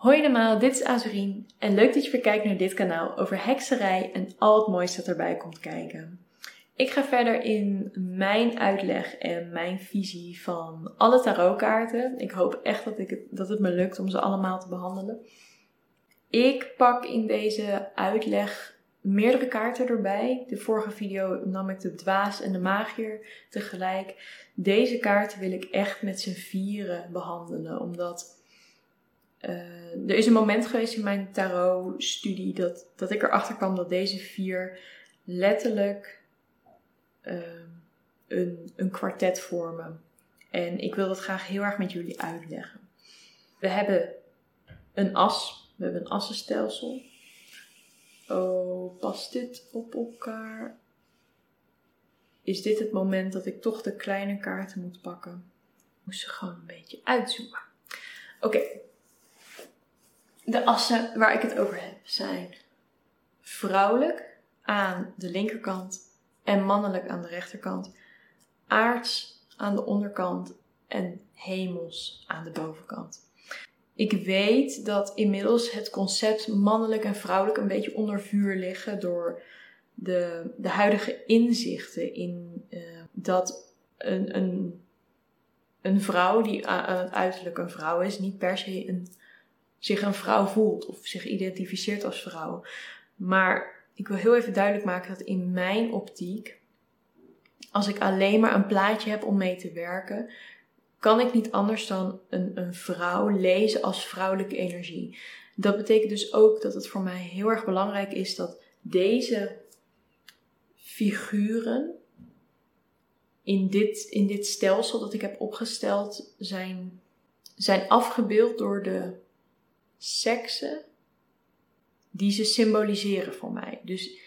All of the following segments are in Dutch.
Hoi allemaal, dit is Azurien en leuk dat je weer kijkt naar dit kanaal over hekserij en al het mooiste dat erbij komt kijken. Ik ga verder in mijn uitleg en mijn visie van alle tarotkaarten. Ik hoop echt dat, ik het, dat het me lukt om ze allemaal te behandelen. Ik pak in deze uitleg meerdere kaarten erbij. De vorige video nam ik de dwaas en de magier tegelijk. Deze kaarten wil ik echt met z'n vieren behandelen, omdat er is een moment geweest in mijn tarot-studie dat, dat ik erachter kwam dat deze vier letterlijk uh, een, een kwartet vormen. En ik wil dat graag heel erg met jullie uitleggen. We hebben een as, we hebben een assenstelsel. Oh, past dit op elkaar? Is dit het moment dat ik toch de kleine kaarten moet pakken? Ik moest ze gewoon een beetje uitzoomen. Oké, de assen waar ik het over heb zijn vrouwelijk aan de linkerkant en mannelijk aan de rechterkant, aards aan de onderkant en hemels aan de bovenkant. Ik weet dat inmiddels het concept mannelijk en vrouwelijk een beetje onder vuur liggen door de, de huidige inzichten in uh, dat een, een, een vrouw die aan het uiterlijk een vrouw is, niet per se een zich een vrouw voelt of zich identificeert als vrouw. Maar ik wil heel even duidelijk maken dat in mijn optiek, als ik alleen maar een plaatje heb om mee te werken, kan ik niet anders dan een, een vrouw lezen als vrouwelijke energie. Dat betekent dus ook dat het voor mij heel erg belangrijk is dat deze figuren in dit, in dit stelsel dat ik heb opgesteld zijn, zijn afgebeeld door de seksen die ze symboliseren voor mij. Dus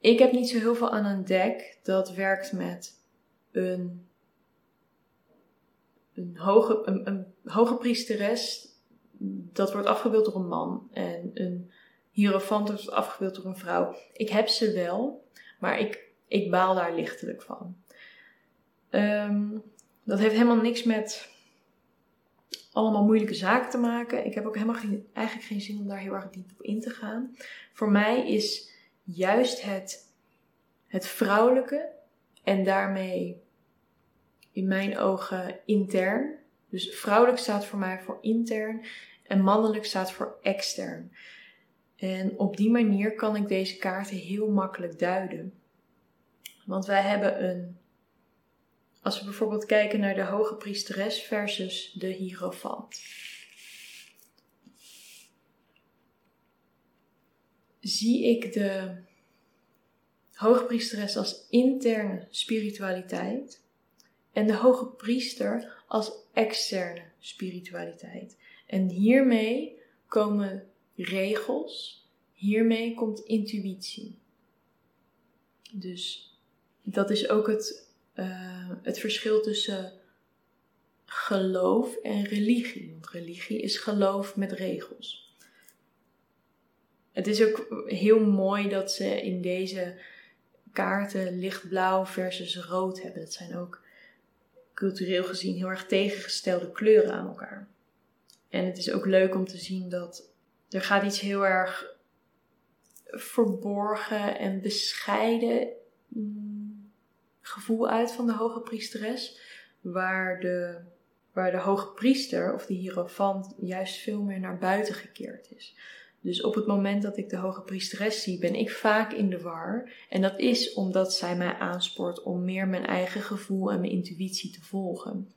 ik heb niet zo heel veel aan een deck dat werkt met een, een, hoge, een hoge priesteres. Dat wordt afgebeeld door een man. En een hierofant wordt afgebeeld door een vrouw. Ik heb ze wel, maar ik, ik baal daar lichtelijk van. Ehm, dat heeft helemaal niks met allemaal moeilijke zaken te maken. Ik heb ook helemaal geen, eigenlijk geen zin om daar heel erg diep op in te gaan. Voor mij is juist het, het vrouwelijke en daarmee in mijn ogen intern. Dus vrouwelijk staat voor mij voor intern en mannelijk staat voor extern. En op die manier kan ik deze kaarten heel makkelijk duiden. Want wij hebben een als we bijvoorbeeld kijken naar de hoge priesteres versus de hierofant. Zie ik de hoge priesteres als interne spiritualiteit en de hoge priester als externe spiritualiteit. En hiermee komen regels, hiermee komt intuïtie. Dus dat is ook het uh, het verschil tussen geloof en religie. Want religie is geloof met regels. Het is ook heel mooi dat ze in deze kaarten lichtblauw versus rood hebben. Dat zijn ook cultureel gezien heel erg tegengestelde kleuren aan elkaar. En het is ook leuk om te zien dat er gaat iets heel erg verborgen en bescheiden gevoel uit van de hoge priesteres, waar de, waar de hoge priester of de hierofant juist veel meer naar buiten gekeerd is. Dus op het moment dat ik de hoge priesteres zie, ben ik vaak in de war. En dat is omdat zij mij aanspoort om meer mijn eigen gevoel en mijn intuïtie te volgen.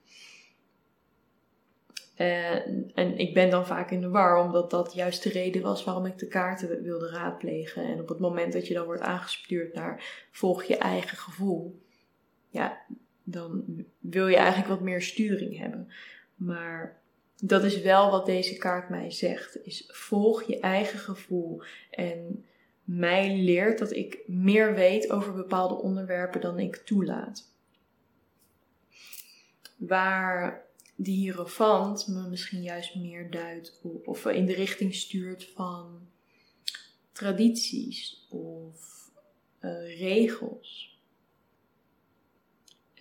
En, en ik ben dan vaak in de war, omdat dat juist de reden was waarom ik de kaarten wilde raadplegen. En op het moment dat je dan wordt aangestuurd naar volg je eigen gevoel, ja, dan wil je eigenlijk wat meer sturing hebben. Maar dat is wel wat deze kaart mij zegt. Is volg je eigen gevoel. En mij leert dat ik meer weet over bepaalde onderwerpen dan ik toelaat. Waar die hierofant me misschien juist meer duidt of in de richting stuurt van tradities of uh, regels.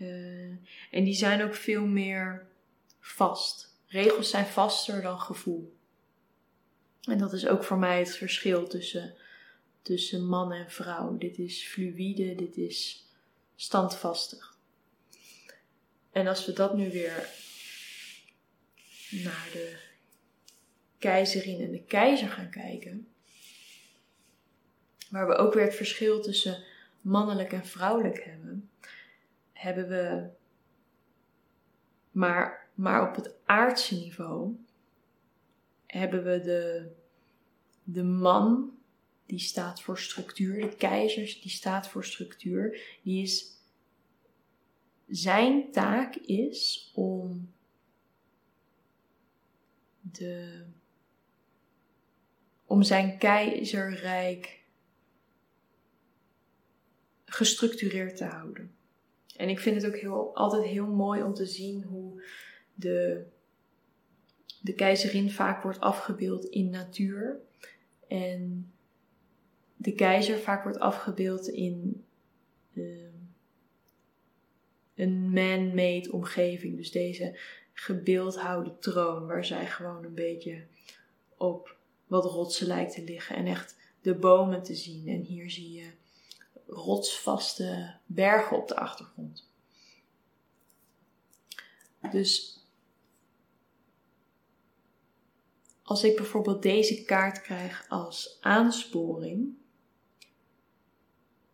Uh, en die zijn ook veel meer vast. Regels zijn vaster dan gevoel. En dat is ook voor mij het verschil tussen, tussen man en vrouw. Dit is fluïde, dit is standvastig. En als we dat nu weer naar de keizerin en de keizer gaan kijken, waar we ook weer het verschil tussen mannelijk en vrouwelijk hebben, hebben we maar, maar op het aardse niveau hebben we de, de man die staat voor structuur, de keizers die staat voor structuur, die is zijn taak is om de om zijn keizerrijk gestructureerd te houden. En ik vind het ook heel, altijd heel mooi om te zien hoe de, de keizerin vaak wordt afgebeeld in natuur. En de keizer vaak wordt afgebeeld in uh, een man-made omgeving. Dus deze gebeeldhouwde troon waar zij gewoon een beetje op wat rotsen lijkt te liggen. En echt de bomen te zien. En hier zie je rotsvaste bergen op de achtergrond. Dus als ik bijvoorbeeld deze kaart krijg als aansporing,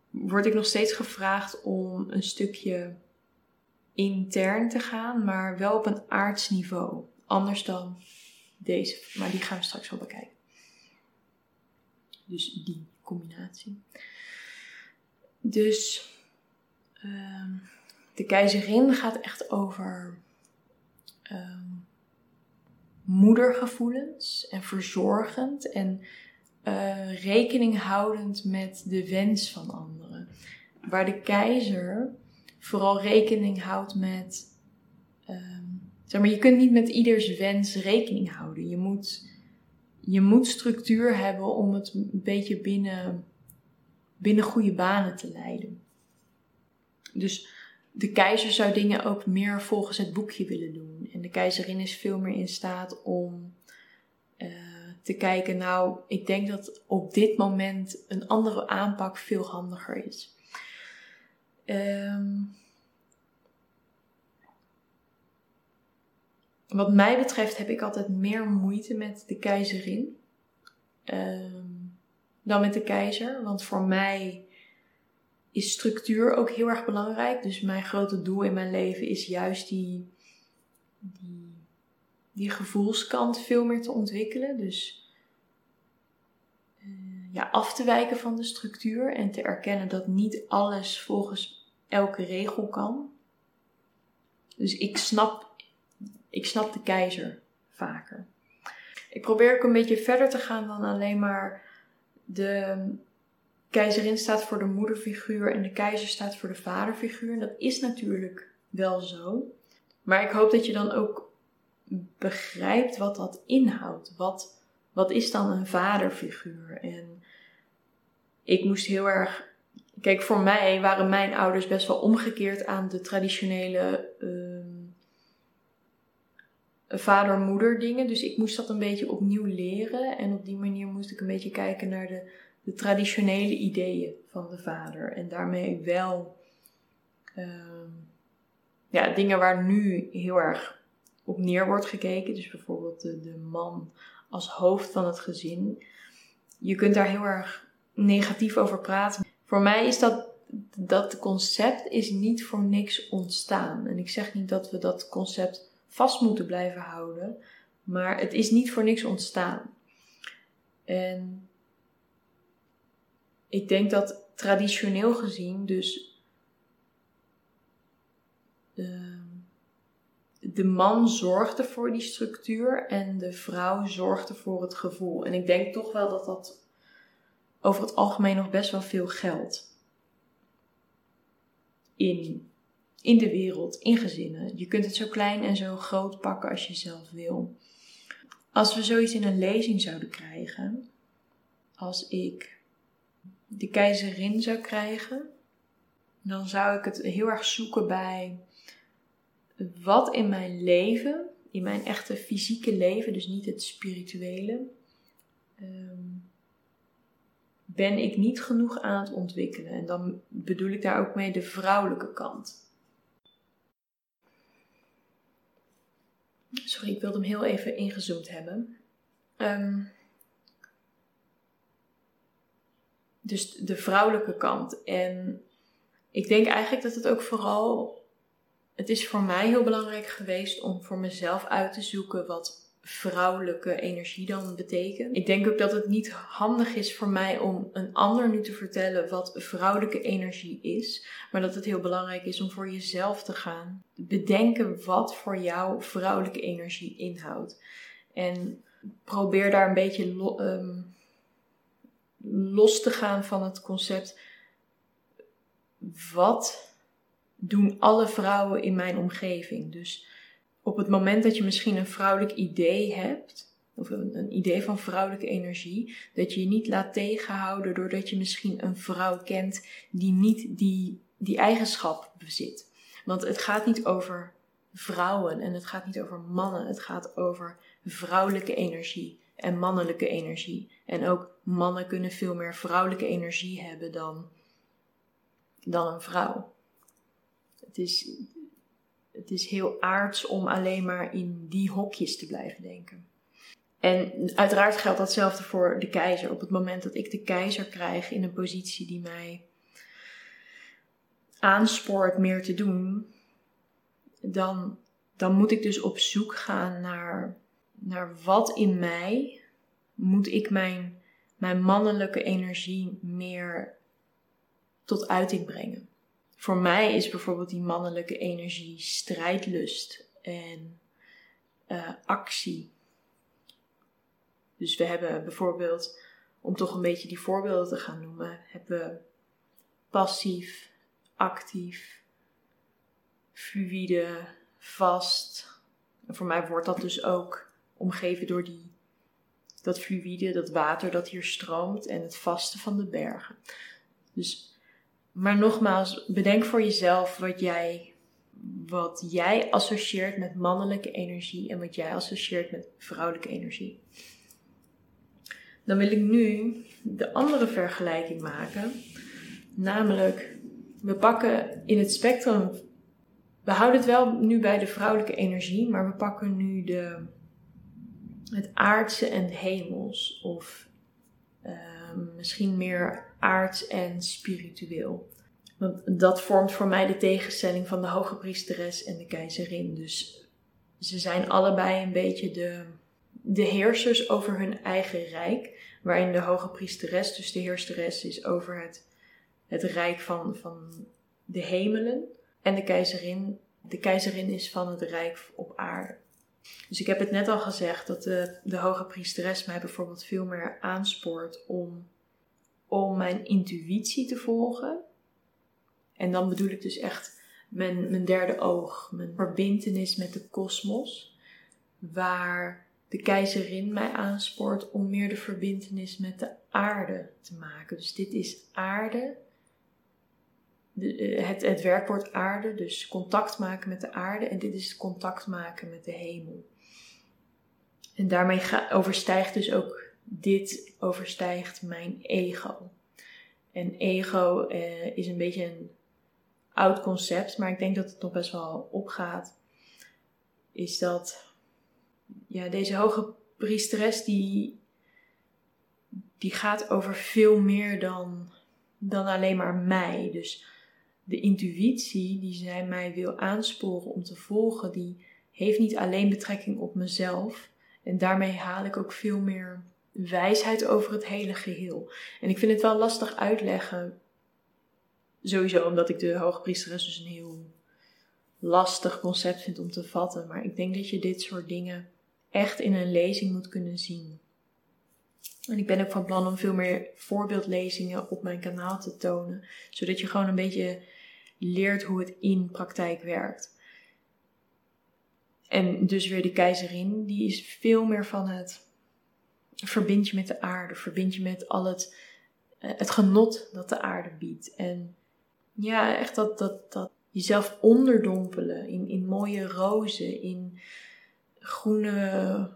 word ik nog steeds gevraagd om een stukje intern te gaan, maar wel op een aardsniveau. Anders dan deze, maar die gaan we straks wel bekijken. Dus die combinatie. Dus ehm, de keizerin gaat echt over um, moedergevoelens en verzorgend en uh, rekening houdend met de wens van anderen. Waar de keizer vooral rekening houdt met. Um, zeg maar, je kunt niet met ieders wens rekening houden. Je moet, je moet structuur hebben om het een beetje binnen binnen goede banen te leiden. Dus de keizer zou dingen ook meer volgens het boekje willen doen. En de keizerin is veel meer in staat om uh, te kijken, nou, ik denk dat op dit moment een andere aanpak veel handiger is. Um, wat mij betreft heb ik altijd meer moeite met de keizerin. Um, dan met de keizer. Want voor mij is structuur ook heel erg belangrijk. Dus mijn grote doel in mijn leven is juist die, die, die gevoelskant veel meer te ontwikkelen. Dus uh, ja, af te wijken van de structuur en te erkennen dat niet alles volgens elke regel kan. Dus ik snap, ik snap de keizer vaker. Ik probeer ook een beetje verder te gaan dan alleen maar de keizerin staat voor de moederfiguur en de keizer staat voor de vaderfiguur. En dat is natuurlijk wel zo. Maar ik hoop dat je dan ook begrijpt wat dat inhoudt. Wat, wat is dan een vaderfiguur? En ik moest heel erg. Kijk, voor mij waren mijn ouders best wel omgekeerd aan de traditionele uh, vader-moeder dingen. Dus ik moest dat een beetje opnieuw leren. En op die manier moest ik een beetje kijken naar de, de traditionele ideeën van de vader. En daarmee wel uh, ja, dingen waar nu heel erg op neer wordt gekeken. Dus bijvoorbeeld de, de man als hoofd van het gezin. Je kunt daar heel erg negatief over praten. Voor mij is dat dat concept is niet voor niks ontstaan. En ik zeg niet dat we dat concept vast moeten blijven houden. Maar het is niet voor niks ontstaan. En ik denk dat traditioneel gezien dus de, de man zorgde voor die structuur en de vrouw zorgde voor het gevoel. En ik denk toch wel dat dat over het algemeen nog best wel veel geldt. In in de wereld, in gezinnen. Je kunt het zo klein en zo groot pakken als je zelf wil. Als we zoiets in een lezing zouden krijgen, als ik de keizerin zou krijgen, dan zou ik het heel erg zoeken bij wat in mijn leven, in mijn echte fysieke leven, dus niet het spirituele, ehm, ben ik niet genoeg aan het ontwikkelen. En dan bedoel ik daar ook mee de vrouwelijke kant. Sorry, ik wilde hem heel even ingezoomd hebben. Ehm, dus de vrouwelijke kant. En ik denk eigenlijk dat het ook vooral. Het is voor mij heel belangrijk geweest om voor mezelf uit te zoeken wat vrouwelijke energie dan betekent. Ik denk ook dat het niet handig is voor mij om een ander nu te vertellen wat vrouwelijke energie is, maar dat het heel belangrijk is om voor jezelf te gaan bedenken wat voor jou vrouwelijke energie inhoudt. En probeer daar een beetje ehm, los te gaan van het concept wat doen alle vrouwen in mijn omgeving. Dus op het moment dat je misschien een vrouwelijk idee hebt, of een, idee van vrouwelijke energie, dat je je niet laat tegenhouden doordat je misschien een vrouw kent die niet die, die eigenschap bezit. Want het gaat niet over vrouwen en het gaat niet over mannen, het gaat over vrouwelijke energie en mannelijke energie. En ook mannen kunnen veel meer vrouwelijke energie hebben dan, dan een vrouw. Het is, het is heel aards om alleen maar in die hokjes te blijven denken. En uiteraard geldt datzelfde voor de keizer. Op het moment dat ik de keizer krijg in een positie die mij aanspoort meer te doen, dan, dan moet ik dus op zoek gaan naar, naar wat in mij moet ik mijn, mijn mannelijke energie meer tot uiting brengen voor mij is bijvoorbeeld die mannelijke energie strijdlust en uh, actie. Dus we hebben bijvoorbeeld, om toch een beetje die voorbeelden te gaan noemen, hebben we passief, actief, fluïde, vast. En voor mij wordt dat dus ook omgeven door die, dat fluïde, dat water dat hier stroomt en het vaste van de bergen. Dus maar nogmaals, bedenk voor jezelf wat jij, wat jij associeert met mannelijke energie en wat jij associeert met vrouwelijke energie. Dan wil ik nu de andere vergelijking maken. Namelijk, we pakken in het spectrum. We houden het wel nu bij de vrouwelijke energie, maar we pakken nu de, het aardse en hemels. Of Ehm, misschien meer aards en spiritueel. Want dat vormt voor mij de tegenstelling van de hoge priesteres en de keizerin. Dus ze zijn allebei een beetje de, de heersers over hun eigen rijk. Waarin de hoge priesteres dus de heersteres is over het, het rijk van, van de hemelen. En de keizerin, de keizerin is van het rijk op aarde. Dus ik heb het net al gezegd dat de, de hoge priesteres mij bijvoorbeeld veel meer aanspoort om, om mijn intuïtie te volgen. En dan bedoel ik dus echt mijn, mijn derde oog, mijn verbintenis met de kosmos. Waar de keizerin mij aanspoort om meer de verbintenis met de aarde te maken. Dus dit is aarde eh, het, het werkwoord aarde, dus contact maken met de aarde. En dit is contact maken met de hemel. En daarmee overstijgt dus ook dit overstijgt mijn ego. En ego eh, is een beetje een oud concept, maar ik denk dat het nog best wel opgaat. Is dat ja, deze hoge priesteres die, die gaat over veel meer dan, dan alleen maar mij. Dus de intuïtie die zij mij wil aansporen om te volgen, die heeft niet alleen betrekking op mezelf. En daarmee haal ik ook veel meer wijsheid over het hele geheel. En ik vind het wel lastig uitleggen. Sowieso omdat ik de hoogpriesteres dus een heel lastig concept vind om te vatten. Maar ik denk dat je dit soort dingen echt in een lezing moet kunnen zien. En ik ben ook van plan om veel meer voorbeeldlezingen op mijn kanaal te tonen. Zodat je gewoon een beetje leert hoe het in praktijk werkt. En dus weer de keizerin, die is veel meer van het verbind je met de aarde, verbind je met al het, eh, het genot dat de aarde biedt. En ja, echt dat, dat, dat jezelf onderdompelen in, in mooie rozen, in groene,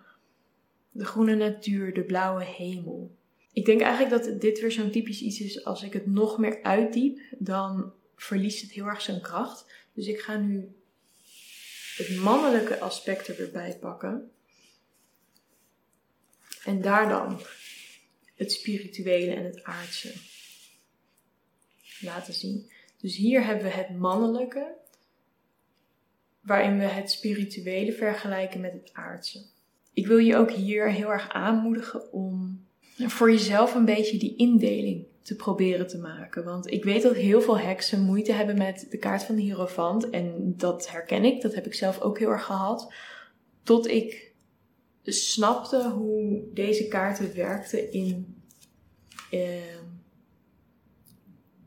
De groene natuur, de blauwe hemel. Ik denk eigenlijk dat dit weer zo'n typisch iets is. Als ik het nog meer uitdiep, dan verliest het heel erg zijn kracht. Dus ik ga nu het mannelijke aspect er weer bij pakken. En daar dan het spirituele en het aardse laten zien. Dus hier hebben we het mannelijke, waarin we het spirituele vergelijken met het aardse. Ik wil je ook hier heel erg aanmoedigen om voor jezelf een beetje die indeling te proberen te maken. Want ik weet dat heel veel heksen moeite hebben met de kaart van de Hierophant. En dat herken ik, dat heb ik zelf ook heel erg gehad. Tot ik snapte hoe deze kaarten werkten in, uh,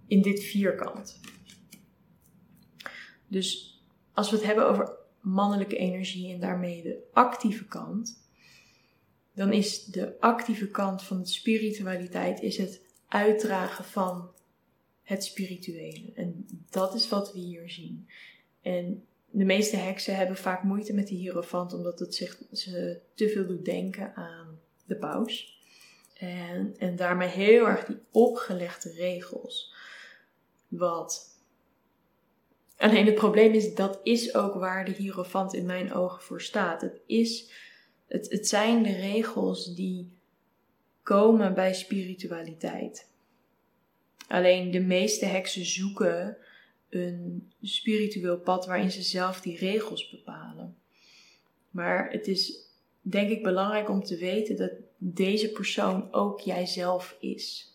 in dit vierkant. Dus als we het hebben over mannelijke energie en daarmee de actieve kant, dan is de actieve kant van de spiritualiteit is het uitdragen van het spirituele. En dat is wat we hier zien. En de meeste heksen hebben vaak moeite met de hierofant, omdat het ze te veel doet denken aan de paus. En, en daarmee heel erg die opgelegde regels. Wat. Alleen het probleem is, dat is ook waar de hierofant in mijn ogen voor staat. Het, is, het, het zijn de regels die komen bij spiritualiteit. Alleen de meeste heksen zoeken een spiritueel pad waarin ze zelf die regels bepalen. Maar het is denk ik belangrijk om te weten dat deze persoon ook jijzelf is.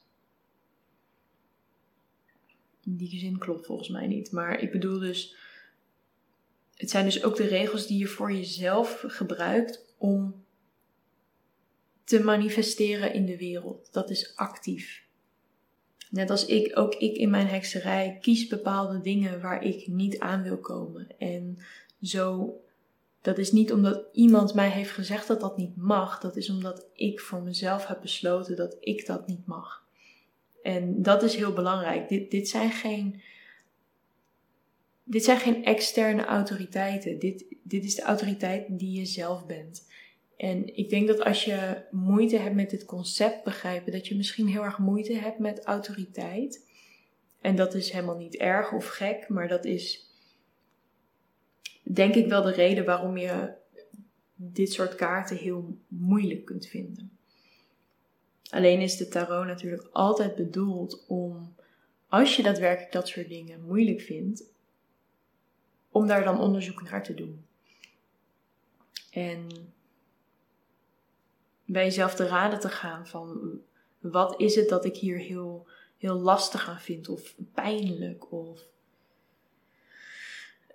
In die zin klopt volgens mij niet. Maar ik bedoel dus, het zijn dus ook de regels die je voor jezelf gebruikt om te manifesteren in de wereld. Dat is actief. Net als ik, ook ik in mijn hekserij kies bepaalde dingen waar ik niet aan wil komen. En zo, dat is niet omdat iemand mij heeft gezegd dat dat niet mag. Dat is omdat ik voor mezelf heb besloten dat ik dat niet mag. En dat is heel belangrijk. Dit, dit zijn geen. Dit zijn geen externe autoriteiten. Dit, dit is de autoriteit die je zelf bent. En ik denk dat als je moeite hebt met dit concept begrijpen, dat je misschien heel erg moeite hebt met autoriteit. En dat is helemaal niet erg of gek, maar dat is denk ik wel de reden waarom je dit soort kaarten heel moeilijk kunt vinden. Alleen is de tarot natuurlijk altijd bedoeld om, als je daadwerkelijk dat soort dingen moeilijk vindt, om daar dan onderzoek naar te doen. En bij jezelf te raden te gaan van wat is het dat ik hier heel, heel lastig aan vind of pijnlijk of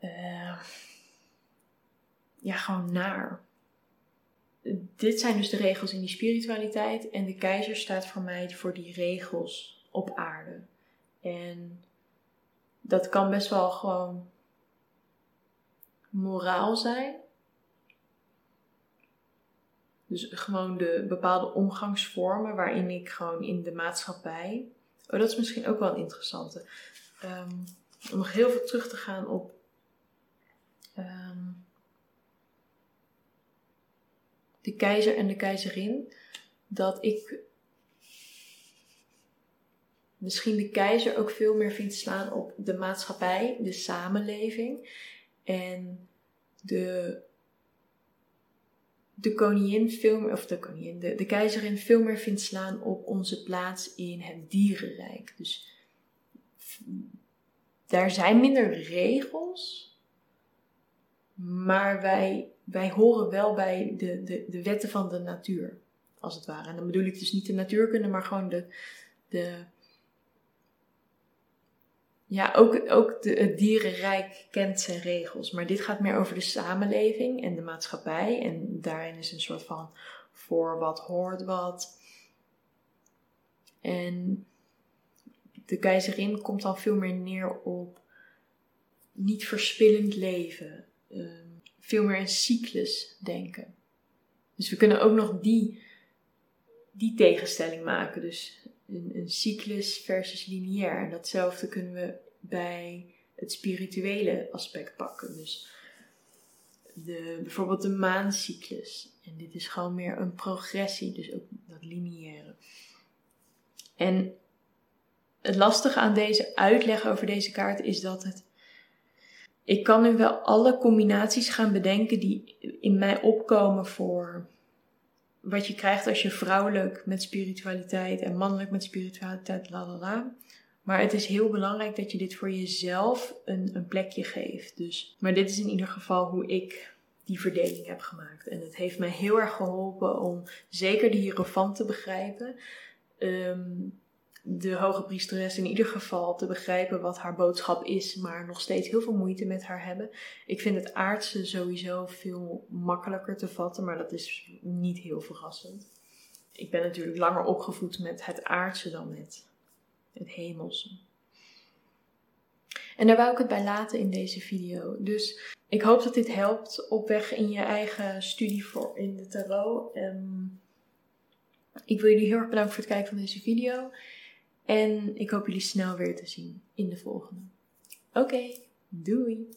uh, ja, gewoon naar. Dit zijn dus de regels in die spiritualiteit en de keizer staat voor mij voor die regels op aarde. En dat kan best wel gewoon moraal zijn. Dus gewoon de bepaalde omgangsvormen waarin ik gewoon in de maatschappij. Oh, dat is misschien ook wel een interessante. Um, om nog heel veel terug te gaan op. Um, de keizer en de keizerin. Dat ik misschien de keizer ook veel meer vind slaan op de maatschappij, de samenleving. En de de koningin veel meer, of de koningin, de, de keizerin veel meer vindt slaan op onze plaats in het dierenrijk. Dus daar zijn minder regels, maar wij, wij horen wel bij de, de, de wetten van de natuur, als het ware. En dan bedoel ik dus niet de natuurkunde, maar gewoon de, de, ja, ook, ook de, het dierenrijk kent zijn regels. Maar dit gaat meer over de samenleving en de maatschappij. En daarin is een soort van voor wat hoort wat. En de keizerin komt dan veel meer neer op niet verspillend leven. Ehm, veel meer een cyclus denken. Dus we kunnen ook nog die, die tegenstelling maken. Dus een, een cyclus versus lineair. En datzelfde kunnen we bij het spirituele aspect pakken. Dus de, bijvoorbeeld de maancyclus. En dit is gewoon meer een progressie, dus ook dat lineaire. En het lastige aan deze uitleg over deze kaart is dat het. Ik kan nu wel alle combinaties gaan bedenken die in mij opkomen voor wat je krijgt als je vrouwelijk met spiritualiteit en mannelijk met spiritualiteit, la la la. Maar het is heel belangrijk dat je dit voor jezelf een, een plekje geeft. Dus, maar dit is in ieder geval hoe ik die verdeling heb gemaakt. En het heeft mij heel erg geholpen om zeker de hierofant te begrijpen. Ehm, de hoge priesteres in ieder geval te begrijpen wat haar boodschap is, maar nog steeds heel veel moeite met haar hebben. Ik vind het aardse sowieso veel makkelijker te vatten, maar dat is niet heel verrassend. Ik ben natuurlijk langer opgevoed met het aardse dan met het hemelse. En daar wou ik het bij laten in deze video. Dus ik hoop dat dit helpt op weg in je eigen studie voor in de tarot. Ehm, ik wil jullie heel erg bedanken voor het kijken van deze video. En ik hoop jullie snel weer te zien in de volgende. Oké, doei!